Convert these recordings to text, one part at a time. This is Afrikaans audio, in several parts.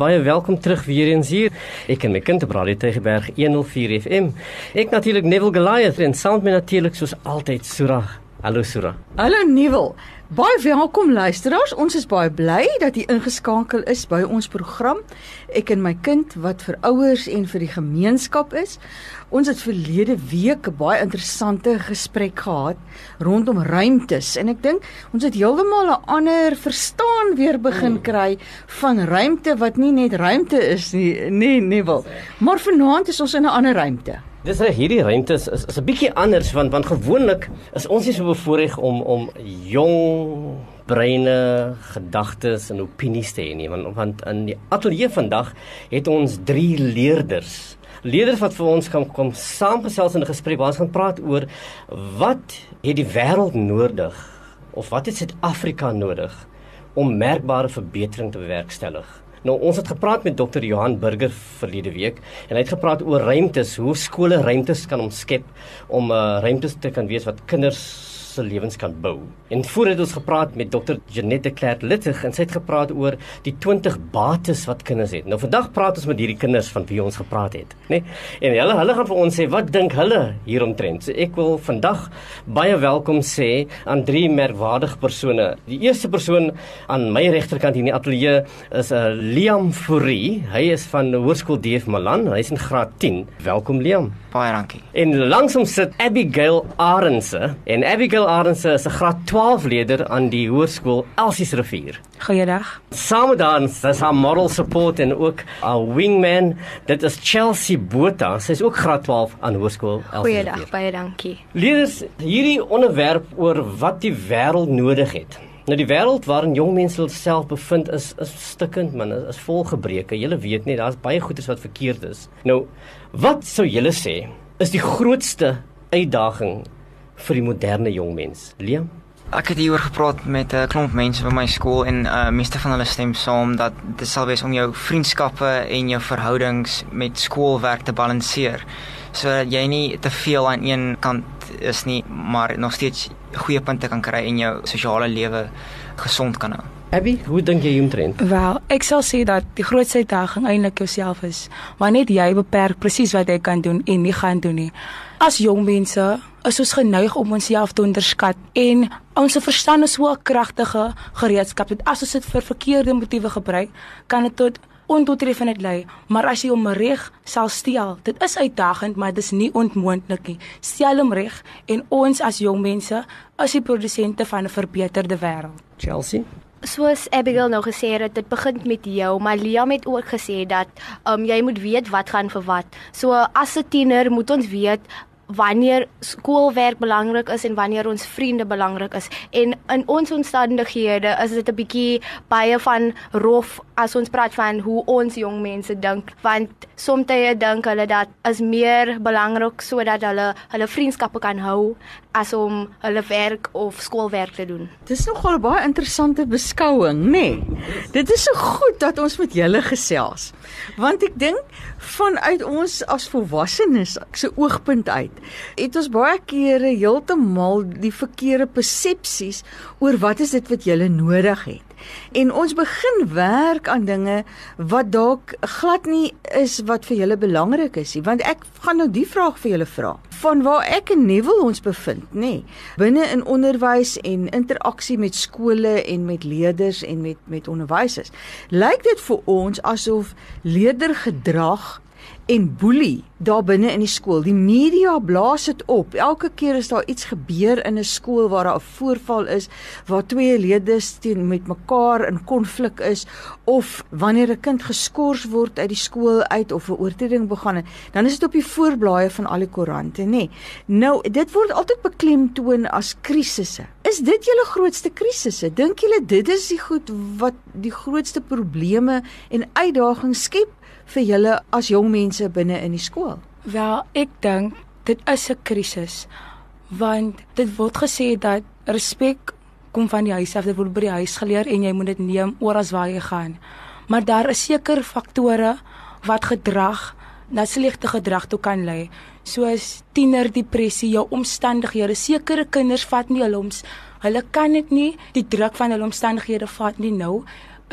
Baie welkom terug weer eens hier. Ek en my kind op Radio Tygerberg 104 FM. Ek natuurlik Neville Goliath en saam met natuurlik soos altyd Sura. Hallo Sura. Hallo Neville. Baie welkom luisteraars. Ons is baie bly dat jy ingeskakel is by ons program. Ek en my kind wat vir ouers en vir die gemeenskap is. Ons het verlede week 'n baie interessante gesprek gehad rondom ruimtes en ek dink ons het heeltemal 'n ander verstaan weer begin hmm. kry van ruimte wat nie net ruimte is nie, nee, nee wel. Maar vanaand is ons in 'n ander ruimte. Dis reg hierdie ruimte is is 'n bietjie anders want want gewoonlik is ons nie so bevoorreg om om jong breine, gedagtes en opinies te hê nie want want in die ateljee vandag het ons drie leerders. Leerders wat vir ons kan kom saamgesels in 'n gesprek waar ons gaan praat oor wat het die wêreld nodig of wat het Suid-Afrika nodig om merkbare verbetering te bewerkstellig. Nou ons het gepraat met dokter Johan Burger verlede week en hy het gepraat oor ruimtes, hoe skole ruimtes kan omskep om uh, ruimtes te kan wees wat kinders se lewens kan bou. En voor het ons gepraat met dokter Janette Clerk Littig en sy het gepraat oor die 20 bates wat kinders het. Nou vandag praat ons met hierdie kinders van wie ons gepraat het, nê? Nee? En hulle hulle gaan vir ons sê wat dink hulle hieromtrent. So ek wil vandag baie welkom sê aan drie merkwaardige persone. Die eerste persoon aan my regterkant hier in die ateljee is 'n uh, eh, Liam Fourie. Hy is van Hoërskool DF Malan. Hy's in graad 10. Welkom Liam. Baie dankie. En langs hom sit Abigail Arendse en Abigail Arendse is 'n graad 12 leerder aan die hoërskool Elsies Rivier. Goeiedag. Saam met haar is haar model support en ook 'n wingman. Dit is Chelsea Botha. Sy is ook graad 12 aan hoërskool Elsies. Goeiedag, baie dankie. Leerders, hierdie onderwerp oor wat die wêreld nodig het. Nou die wêreld waarin jong mense self bevind is is stikkend man, is vol gebreke. Julle weet net daar's baie goedes wat verkeerd is. Nou, wat sou julle sê is die grootste uitdaging vir die moderne jong mens. Liam Ek het hieroor gepraat met 'n klomp mense by my skool en uh meeste van hulle stem saam dat dit sal wees om jou vriendskappe en jou verhoudings met skoolwerk te balanseer. Sodat jy nie te veel aan een kant is nie, maar nog steeds goeie punte kan kry en jou sosiale lewe gesond kan hou. Abby, hoe dink jy hieromtrent? Wel, ek sal sê dat die grootste uitdaging eintlik jouself is, want net jy beperk presies wat jy kan doen en nie gaan doen nie. As jong mense is ons geneig om onsself te onderskat en ons verstand is so 'n kragtige gereedskap dat as ons dit vir verkeerde motiewe gebruik, kan dit tot ondoeltreffendheid lei. Maar as jy hom reg sal steel, dit is uitdagend, maar dit is nie onmoontlik nie. Stel hom reg en ons as jong mense is die produsente van 'n verbeterde wêreld. Chelsea Soos Abigail nou gesê het, dit begin met jou, maar Liam het ook gesê dat um, jy moet weet wat gaan vir wat. So as 'n tiener moet ons weet wanneer skoolwerk belangrik is en wanneer ons vriende belangrik is. En in ons omstandighede is dit 'n bietjie baie van rof as ons praat van hoe ons jong mense dink, want soms dink hulle dat is meer belangrik sodat hulle hulle vriendskappe kan hou as om hulle werk of skoolwerk te doen. Dis nogal 'n baie interessante beskouing, nê? Nee. Dit is so goed dat ons met julle gesels. Want ek dink vanuit ons as volwassenes se oogpunt uit het ons baie kere heeltemal die verkeerde persepsies oor wat is dit wat jy nodig het. En ons begin werk aan dinge wat dalk glad nie is wat vir julle belangrik is nie, want ek gaan nou die vraag vir julle vra. Van waar ek en Neville ons bevind, nê, binne in onderwys en interaksie met skole en met leerders en met met onderwysers. Lyk dit vir ons asof leerdergedrag en boelie daar binne in die skool. Die media blaas dit op. Elke keer as daar iets gebeur in 'n skool waar daar 'n voorval is, waar twee leerders teen met mekaar in konflik is of wanneer 'n kind geskort word uit die skool uit of 'n oortreding begaan het, dan is dit op die voorblaaie van al die koerante, nê. Nee. Nou, dit word altyd beklemtoon as krisisse. Is dit julle grootste krisisse? Dink julle dit is die goed wat die grootste probleme en uitdagings skep vir julle as jong mense binne in die skool? Wel, ek dink dit is 'n krisis want dit word gesê dat respek kom van die huis af, dit word by die huis geleer en jy moet dit neem oral waar jy gaan. Maar daar is seker faktore wat gedrag na slegte gedrag toe kan lei, soos tienerdepressie, jou omstandighede. Sekere kinders vat nie hulle ons hulle kan dit nie, die druk van hulle omstandighede vat nie nou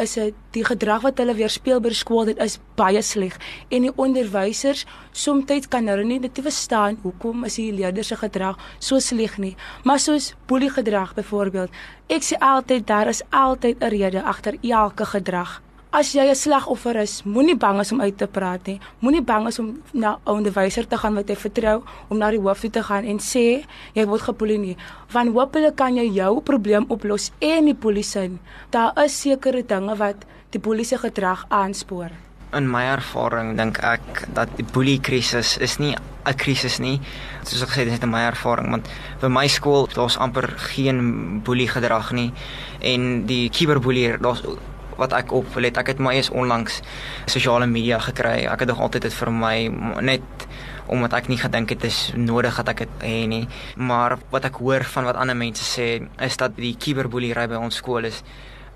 is dit die gedrag wat hulle weerspieël by die skool dit is baie sleg. En die onderwysers soms kan hulle nie dit verstaan hoekom is die leerders se gedrag so sleg nie. Maar soos boelie gedrag byvoorbeeld ek sê altyd daar is altyd 'n rede agter elke gedrag As jy 'n slagoffer is, moenie bang wees om uit te praat nie. Moenie bang wees om na 'n onderwyser te gaan wat jy vertrou, om na die hoof toe te gaan en sê jy word gepolie nie. Want hopelik kan jy jou probleem oplos en die polisie. Daar is sekere dinge wat die polisie gedrag aanspoor. In my ervaring dink ek dat die boelie krisis is nie 'n krisis nie. Soos ek gesê het, dit is net my ervaring want by my skool daar's amper geen boelie gedrag nie en die cyberboelie daar's wat ek op wil het. Ek het my eers onlangs sosiale media gekry. Ek het nog altyd dit vir my net omdat ek nie gedink het is nodig dat ek dit hê nie. Maar wat ek hoor van wat ander mense sê is dat die cyberboelery by ons skool is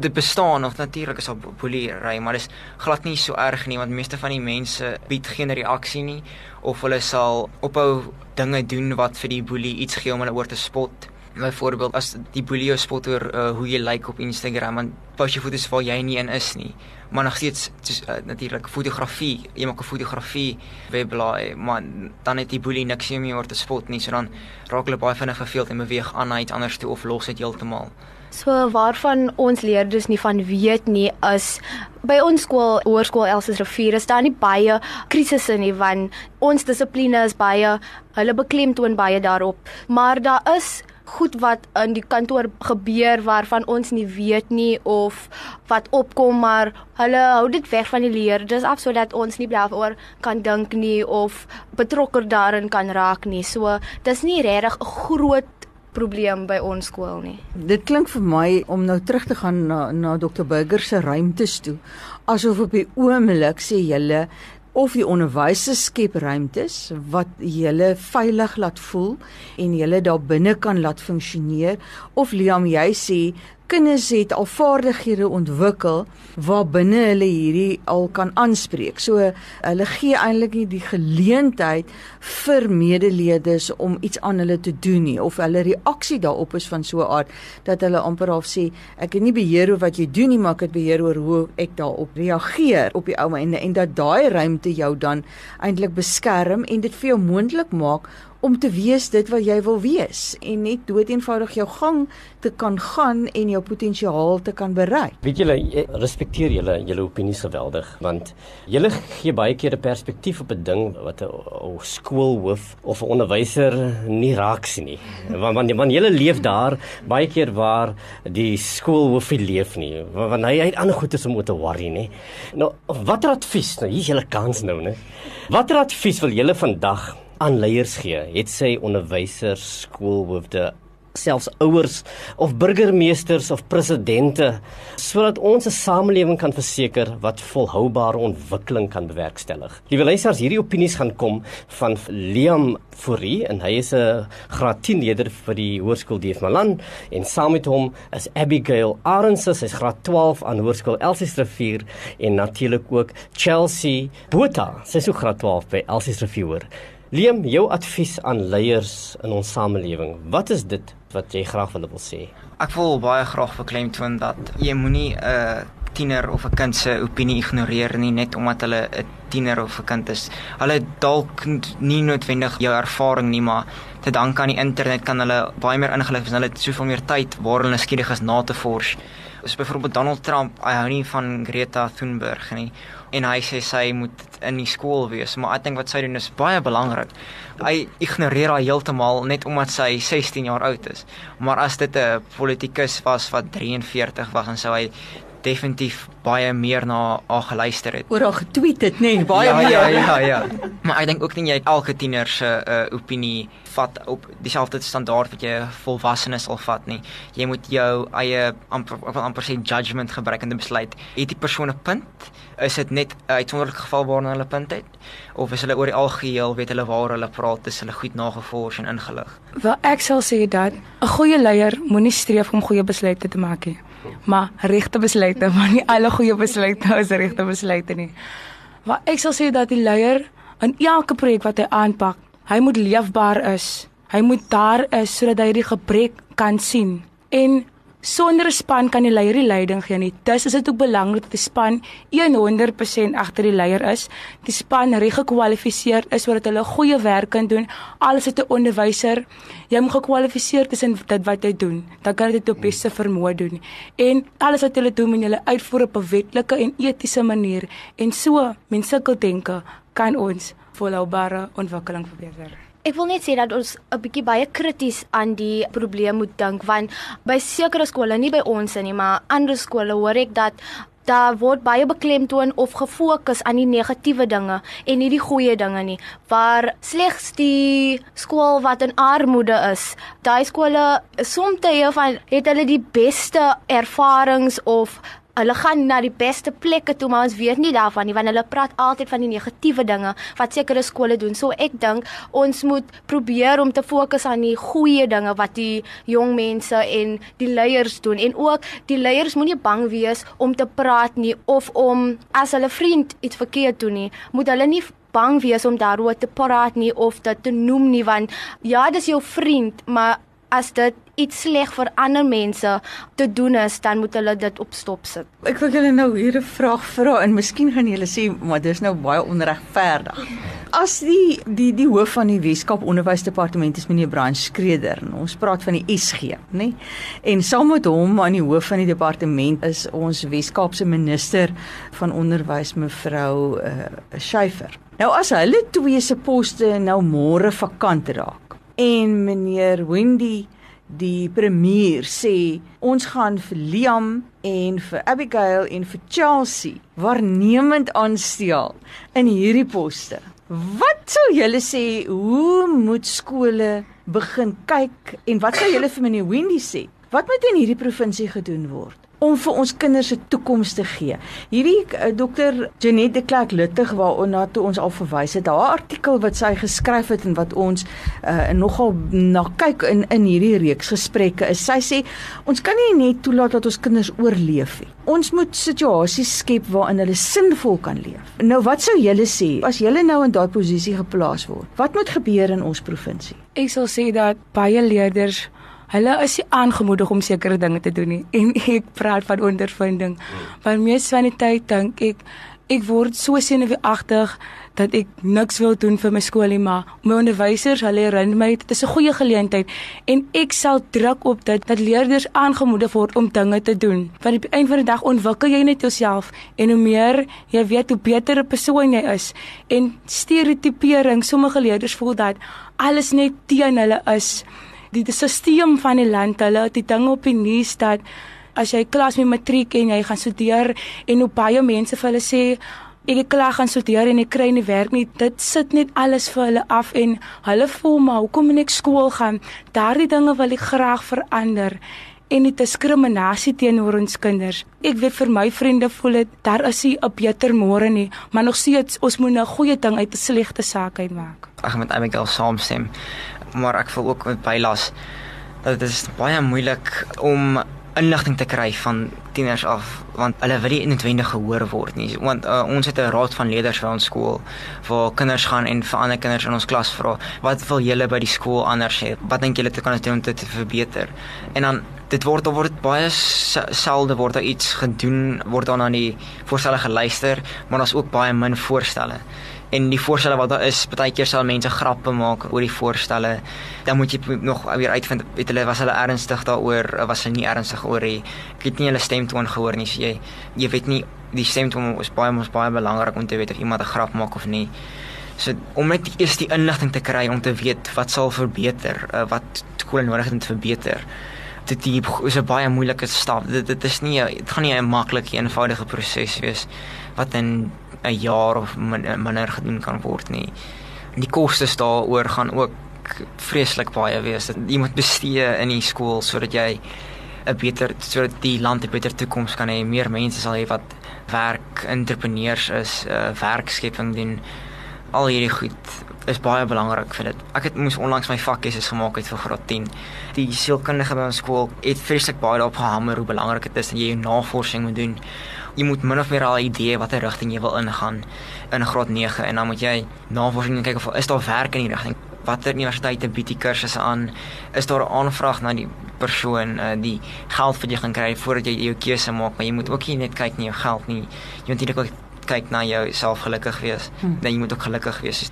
dit bestaan nog natuurlik is al boelery, maar dit is glad nie so erg nie want meeste van die mense bied geen reaksie nie of hulle sal ophou dinge doen wat vir die boelie iets gee om hulle oor te spot. Byvoorbeeld as die boelie spot oor uh, hoe jy lyk like op Instagram en post jy foto's waar jy nie in is nie. Maar nog steeds soos uh, natuurlik fotografie, jy maak 'n fotografie webblaai, maar dan het die boelie niks om jou te spot nie, so dan raak hulle baie vinnig verveeld en beweeg aan na iets anders toe of los dit heeltemal. So waarvan ons leerders nie van weet nie is by ons skool hoërskool Elsies Rivier is daar nie baie krisisse nie want ons dissipline is baie hulle beklemtoon baie daarop maar daar is goed wat in die kantoor gebeur waarvan ons nie weet nie of wat opkom maar hulle hou dit weg van die leerders af sodat ons nie daaroor kan dink nie of betrokke daarin kan raak nie. So dis nie regtig 'n groot probleem by ons skool nie. Dit klink vir my om nou terug te gaan na na Dr Burger se ruimtes toe. Asof op die oomblik sê julle of die onderwysers skep ruimtes wat julle veilig laat voel en julle daar binne kan laat funksioneer. Of Liam jy sê kinders het al vaardighede ontwikkel waar binne hulle hierdie al kan aanspreek. So hulle gee eintlik nie die geleentheid vir medeleerders om iets aan hulle te doen nie of hulle reaksie daarop is van so 'n aard dat hulle amper half sê ek het nie beheer oor wat jy doen nie, maar ek het beheer oor hoe ek daarop reageer op die ou einde en dat daai ruimte jou dan eintlik beskerm en dit vir jou moontlik maak om te wees dit wat jy wil wees en net doeteenvoudig jou gang te kan gaan en jou potensiaal te kan bereik. Weet julle, respekteer julle julle opinies geweldig want julle gee baie keer 'n perspektief op 'n ding wat 'n skoolhoof of 'n onderwyser nie raak sien nie. Want want, want julle leef daar baie keer waar die skoolhoof nie leef nie. Want hy het ander goedes om te worry nie. Nou, watter advies? Nou, hier is julle kans nou, né? Watter advies wil julle vandag aan leiers gee, het sy onderwysers, skoolhoofde, selfs ouers of burgemeesters of presidente sodat ons 'n samelewing kan verseker wat volhoubare ontwikkeling kan bewerkstellig. Liewe luisters, hierdie opinies gaan kom van Liam Fourie en hy is 'n graad 10 leerder vir die Hoërskool Dief Malan en saam met hom is Abigail Arends, sy is graad 12 aan Hoërskool Elsies Rivier en natuurlik ook Chelsea Botha, sy is ook graad 12 by Elsies Rivier. Liam, jou advies aan leiers in ons samelewing. Wat is dit wat jy graag wil wil sê? Ek wil baie graag beklemtoon dat jy moenie 'n uh, tiener of 'n kind se opinie ignoreer nie net omdat hulle 'n tiener of 'n kind is. Hulle dalk nie noodwendig jou ervaring nie, maar te dank aan die internet kan hulle baie meer ingelig wees en hulle het soveel meer tyd waar hulle skieurig is na te vors. Soos byvoorbeeld Donald Trump, hy hou nie van Greta Thunberg nie en hy sê sy moet in die skool wees, maar ek dink wat sy doen is baie belangrik. Hy ignoreer haar heeltemal net omdat sy 16 jaar oud is. Maar as dit 'n politikus was wat 43 was en sou hy definitief baie meer na haar geluister het. Oor haar getweet het, nê, nee, baie ja, meer. Ja, ja, ja. Maar ek dink ook nie jy elke tiener se uh, opinie vat op dieselfde standaard wat jy volwassenes sal vat nie. Jy moet jou eie amper amper sê judgement gebruik in die besluit. Het die persoon 'n punt? Is dit net 'n uitsonderlike geval waarna hulle punt het? Of is hulle oor die algeheel weet hulle waar hulle praat, is hulle goed nagevors en ingelig? Wel ek sal sê dat 'n goeie leier moenie streef om goeie besluite te maak nie maar regte besluite, maar nie alle goeie besluite is regte besluite nie. Maar ek sal sê dat die leier in elke projek wat hy aanpak, hy moet leefbaar is. Hy moet daar is sodat hy die gebrek kan sien. En Sonder 'n span kan die leier nie leiding gee nie. Dus is dit ook belangrik dat die span 100% agter die leier is. Die span reg gekwalifiseer is sodat hulle goeie werk kan doen. Alles het 'n onderwyser. Jy moet gekwalifiseer tussen dit wat jy doen. Dan kan jy dit op beste vermoë doen. En alles wat hulle doen, moet hulle uitvoer op 'n wetlike en etiese manier. En so, menslike denke kan ons volhoubare ontwikkeling verbeter. Ek wil net sê dat ons 'n bietjie baie krities aan die probleem moet dink want by sekere skole, nie by ons nie, maar ander skole hoor ek dat daar word baie beklemtoon of gefokus aan die negatiewe dinge en nie die goeie dinge nie. Waar slegs die skool wat in armoede is, daai skole soms van het hulle die beste ervarings of Hulle gaan na die beste plekke toe, maar ons weet nie daarvan nie want hulle praat altyd van die negatiewe dinge wat sekere skole doen. So ek dink ons moet probeer om te fokus aan die goeie dinge wat die jong mense en die leiers doen en ook die leiers moenie bang wees om te praat nie of om as hulle vriend iets verkeerd doen nie, moet hulle nie bang wees om daaroor te praat nie of dit te noem nie want ja, dis jou vriend, maar as dit iets sleg vir ander mense te doen is, dan moet hulle dit op stop sit. Ek wil julle nou hier 'n vraag vra en miskien gaan julle sê, maar dis nou baie onregverdig. As die die die hoof van die Weskaap Onderwysdepartement is meneer Brian Skreder, ons praat van die SG, nê? Nee? En saam met hom aan die hoof van die departement is ons Weskaapse minister van onderwys mevrou uh, Schuyfer. Nou as hulle twee se poste nou môre vakant raak, en meneer Wendy die premier sê ons gaan vir Liam en vir Abigail en vir Chelsea waarnemend aanstel in hierdie poste. Wat sou julle sê hoe moet skole begin kyk en wat sou julle vir meneer Wendy sê? Wat moet in hierdie provinsie gedoen word? Om vir ons kinders se toekoms te gee. Hierdie uh, dokter Janette de Klerk Luttig waarna toe ons al verwys het, haar artikel wat sy geskryf het en wat ons uh, nogal na kyk in in hierdie reeks gesprekke is. Sy sê ons kan nie net toelaat dat ons kinders oorleef nie. Ons moet situasies skep waarin hulle sinvol kan leef. Nou wat sou julle sê as julle nou in daai posisie geplaas word? Wat moet gebeur in ons provinsie? Ek sal sê dat baie leerders Hulle is nie aangemoedig om sekere dinge te doen nie. En ek praat van ondervinding. Want mees van die tyd dink ek ek word so senuweeagtig dat ek niks wil doen vir my skool nie, maar my onderwysers, hulle herinner my dit is 'n goeie geleentheid. En ek sal druk op dit dat leerders aangemoedig word om dinge te doen. Want op die einde van die dag ontwikkel jy net jouself en hoe meer jy weet hoe beter 'n persoon jy is. En stereotipering, sommige leerders voel dat alles net teen hulle is die, die stelsel van die land, hulle het die dinge op die nuus dat as jy klas met matriek en jy gaan studeer en hoe baie mense vir hulle sê ek het klaar gaan studeer en ek kry nie werk nie. Dit sit net alles vir hulle af en hulle voel maar hoekom moet ek skool gaan? Daardie dinge wil ek graag verander en die diskriminasie teenoor ons kinders. Ek weet vir my vriende voel dit daar is nie 'n beter môre nie, maar nog steeds ons moet 'n goeie ding uit 'n slegte saak uitmaak. Ek met Abigail saamstem maar ek voel ook met bylas dat dit is baie moeilik om inligting te kry van tieners af want hulle wil nie noodwendig gehoor word nie. Want uh, ons het 'n raad van leerders vir ons skool waar kinders gaan en vir ander kinders in ons klas vra wat wil julle by die skool anders hê? Wat dink julle te kan doen om dit te verbeter? En dan dit word word baie selde word daar iets gedoen word dan aan die voorstelle geluister maar daar's ook baie min voorstelle en die voorstelle wat daar is, baie keer sal mense grappe maak oor die voorstelle. Dan moet jy nog weer uitvind het hulle was hulle ernstig daaroor of was hulle nie ernstig oor nie. Ek het nie hulle stemtoon gehoor nie, so jy jy weet nie die stemtoon is baie mos baie belangrik om te weet of iemand 'n grap maak of nie. So om net eers die inligting te kry om te weet wat sal verbeter, uh, wat skole nodig het om te verbeter. Dit die, is 'n baie moeilike stap. Dit dit is nie dit gaan nie 'n maklike eenvoudige proses wees wat in 'n jaar of minder gedoen kan word nie. Die kostes daaroor gaan ook vreeslik baie wees. Jy moet bestee in die skool sodat jy 'n beter sodat die land 'n beter toekoms kan hê. Meer mense sal hê wat werk, entrepreneurs is, uh, werkskepping doen. Al hierdie goed is baie belangrik vir dit. Ek het moes onlangs my vakkieses gemaak het vir graad 10. Die sielkundige by ons skool het vreeslik baie daarop gehamer hoe belangrik dit is dat jy jou navorsing moet doen jy moet min of meer al 'n idee watter rigting jy wil ingaan in graad 9 en dan moet jy navorsing kyk of is daar werk in die rigting. watter universiteite bied die kursusse aan? Is daar 'n aanvraag na die persoon uh, die geld vir jy gaan kry voordat jy jou keuse maak, maar jy moet ook nie net kyk na jou geld nie. Jy moet eintlik kyk na jouself gelukkig wees. Hmm. Dan jy moet ook gelukkig wees.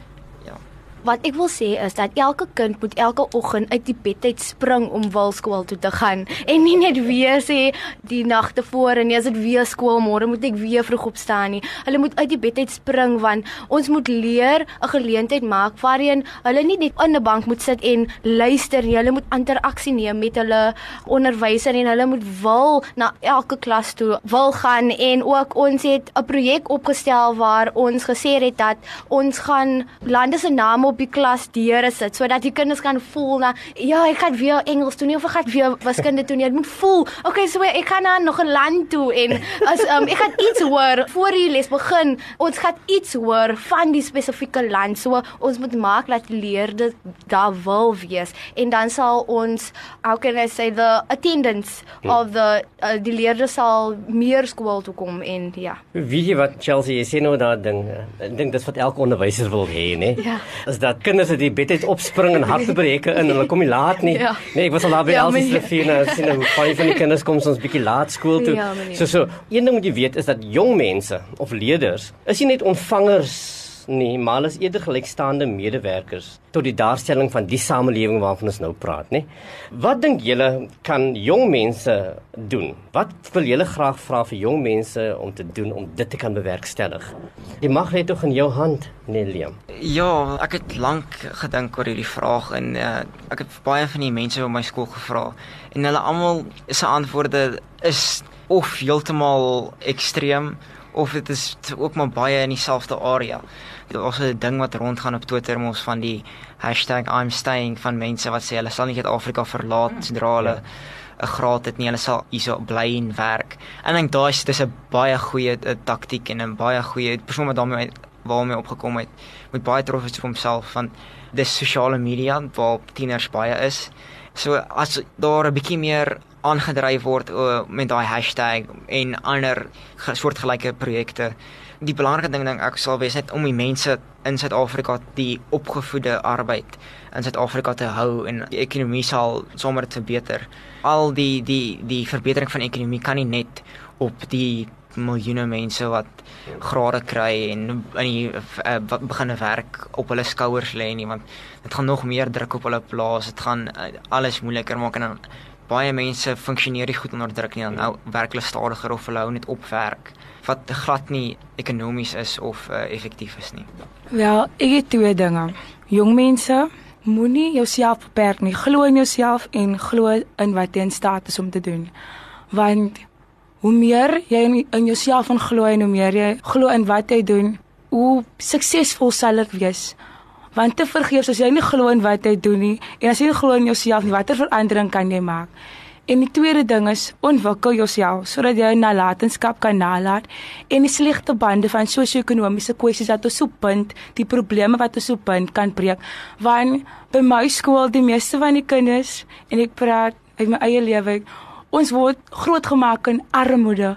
Wat ek wil sê is dat elke kind moet elke oggend uit die bed uit spring om wilskool toe te gaan en nie net weer sê die nag tevore en as dit weer skool môre moet ek weer vroeg opstaan nie. Hulle moet uit die bed uit spring want ons moet leer 'n geleentheid maak waarin hulle nie net in 'n bank moet sit en luister nie. Hulle moet interaksie neem met hulle onderwyser en hulle moet wil na elke klas toe wil gaan en ook ons het 'n projek opgestel waar ons gesê het dat ons gaan lande se name op die klas deure sit sodat die kinders kan voel na ja, ek gaan weer Engels doen of ek gaan weer wiskunde doen. Jy moet voel. Okay, so ek gaan na nog 'n land toe en as um, ek gaan iets hoor voor die les begin. Ons gaan iets hoor van die spesifieke land. So ons moet maak dat leerders daar wil wees en dan sal ons how can I say the attendance hmm. of the uh, die leerders sal meer skool toe kom en ja. Weet jy wat Chelsea, jy sê nou daai ding. Ek dink dis wat elke onderwyser wil hê, né? Ja. Is dat kinders uit die bed uit opspring en hartbreuke in hulle kom nie laat nie. Ja. Nee, ek was al daar by ja, Elsie se rivier nou sien hoe baie van die kinders kom ons bietjie laat skool toe. Ja, so so, een ding moet jy weet is dat jong mense of leerders is nie net ontvangers nie, maar hulle is eerder gelykstaande medewerkers tot die daarstelling van die samelewing waarvan ons nou praat, nê. Wat dink julle kan jong mense doen? Wat wil julle graag vra vir jong mense om te doen om dit te kan bewerkstellig? Die mag lê tog in jou hand, nee Liam. Ja, ek het lank gedink oor hierdie vraag en uh, ek het baie van die mense by my skool gevra en hulle almal se antwoorde is of heeltemal ekstreem of dit is ook maar baie in dieselfde area. Daar's 'n ding wat rondgaan op Twitter mos van die #I'mStaying van mense wat sê hulle sal nie Suid-Afrika verlaat hmm. sodra hulle 'n ja. graad het nie, hulle sal hierso bly en werk. En ek dink daai is 'n baie goeie eh, taktiek en 'n baie goeie persoon wat daarmee waarmee opgekom het met baie trots is vir homself van dis sosiale media waar tieners baie is. So as daar 'n bietjie meer aangedryf word uh, met daai hashtag en ander soortgelyke projekte. Die belangrike ding dink ek sal wees net om die mense in Suid-Afrika die opgevoede arbeid in Suid-Afrika te hou en die ekonomie sal sommer te beter. Al die die die verbetering van ekonomie kan nie net op die miljoene mense wat grade kry en in die uh, wat begine werk op hulle skouers lê nie want dit gaan nog meer druk op hulle plaas. Dit gaan uh, alles moeiliker maak en dan baie mense funksioneer nie goed onder druk nie dan nou werk hulle stadiger of hulle hou net op werk wat glad nie ekonomies is of uh, effektief is nie. Wel, ek het twee dinge. Jong mense moenie jouself beperk nie. Glo in jouself en glo in wat jy in staat is om te doen. Want hoe meer jy in, in jouself glo en hoe meer jy glo in wat jy doen, hoe suksesvol sal ek wees want te vergeefs as jy nie glo in wat jy doen nie en as jy nie glo in jouself nie watter verandering kan jy maak? En die tweede ding is ontwikkel jouself sodat jy nalatenskap kan nalat en die slegte bande van sosio-ekonomiese kwessies wat ons op punt die probleme wat ons op punt kan breek. Want by my skool die meeste van die kinders en ek praat uit my eie lewe ons word grootgemaak in armoede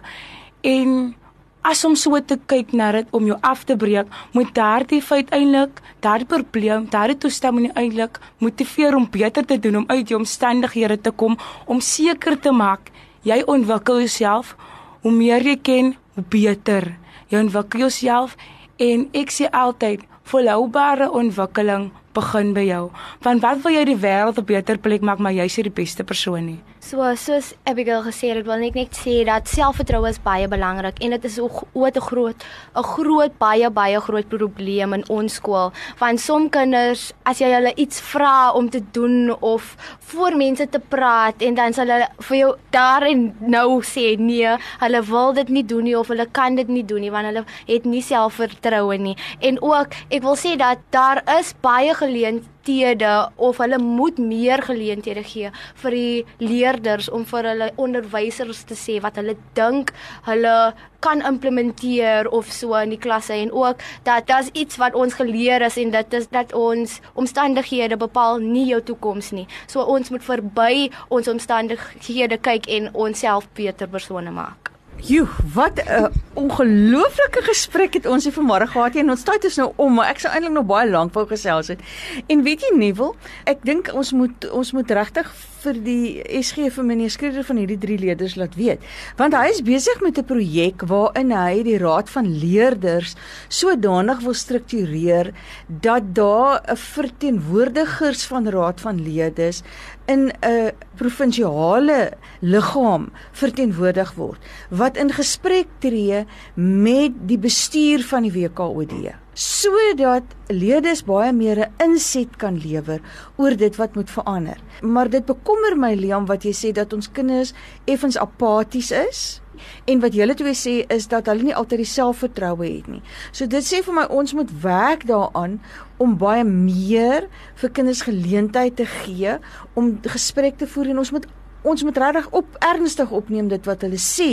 en as om so te kyk na dit om jou af te breek, moet daardie feit eintlik, daardie probleem, daardie toestand moet eintlik motiveer om beter te doen om uit jou omstandighede te kom om seker te maak jy ontwikkel jouself. Hoe meer jy ken, hoe beter. Jy ontwikkel jouself en ek sê altyd volhoubare ontwikkeling begin by jou. Want wat wil jy die wêreld 'n beter plek maak, maar jy's nie die beste persoon nie. So soos Abigail gesê het, wil ek net sê dat selfvertroue is baie belangrik en dit is ook 'n groot 'n groot baie baie groot probleem in ons skool. Want som kinders, as jy hulle iets vra om te doen of voor mense te praat en dan sal hulle vir jou daar en nou sê nee, hulle wil dit nie doen nie of hulle kan dit nie doen nie want hulle het nie selfvertroue nie. En ook, ek wil sê dat daar is baie geleenthede of hulle moet meer geleenthede gee vir die leerders om vir hulle onderwysers te sê wat hulle dink hulle kan implementeer of so in die klasse en ook dat daar's iets wat ons geleer is en dit is dat ons omstandighede bepaal nie jou toekoms nie. So ons moet verby ons omstandighede kyk en onsself beter persone maak. Joe, wat 'n ongelooflike gesprek het ons hier vanmôre gehad en ons tyd is nou om, maar ek sou eintlik nog baie lank wou gesels het. En weet jy Neville, ek dink ons moet ons moet regtig vir die SG vir meneer Skrieder van hierdie drie leerders laat weet. Want hy is besig met 'n projek waarin hy die raad van leerders sodanig wil struktureer dat daar 'n verteenwoordigers van raad van leerders in 'n provinsiale liggaam verteenwoordig word wat in gesprek tree met die bestuur van die WKOD sodat leerders baie meer 'n inset kan lewer oor dit wat moet verander. Maar dit bekommer my Liam wat jy sê dat ons kinders effens apaties is En wat julle twee sê is dat hulle nie altyd die selfvertroue het nie. So dit sê vir my ons moet werk daaraan om baie meer vir kinders geleentheid te gee om gesprek te voer en ons moet ons moet regtig op ernstig opneem dit wat hulle sê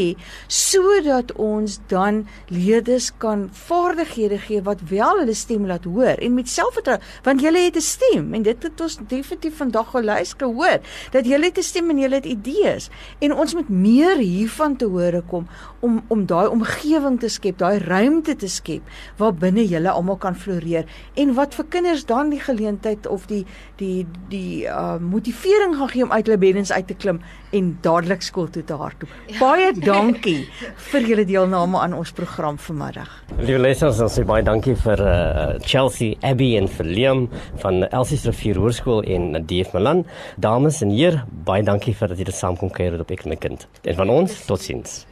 sodat ons dan leerders kan vaardighede gee wat wel hulle stem laat hoor en met selfvertroue want julle het 'n stem en dit het ons definitief vandag geluister gehoor dat julle het 'n stem en julle het idees en ons moet meer hiervan te hore kom om om daai omgewing te skep daai ruimte te skep waar binne julle almal kan floreer en wat vir kinders dan die geleentheid of die die die uh, motivering gaan gee om uit hulle beddens uit te klim en dadelik skool toe te hardloop. Ja. Baie dankie vir julle deelname aan ons program vanmiddag. Liewe lesers, ons sê baie dankie vir uh, Chelsea, Abby en vir Liam van Elsie's Rivier Hoërskool in DF Milan. Dames en here, baie dankie vir dat julle saam kon kuier op ek en my kind. En van ons, totsiens.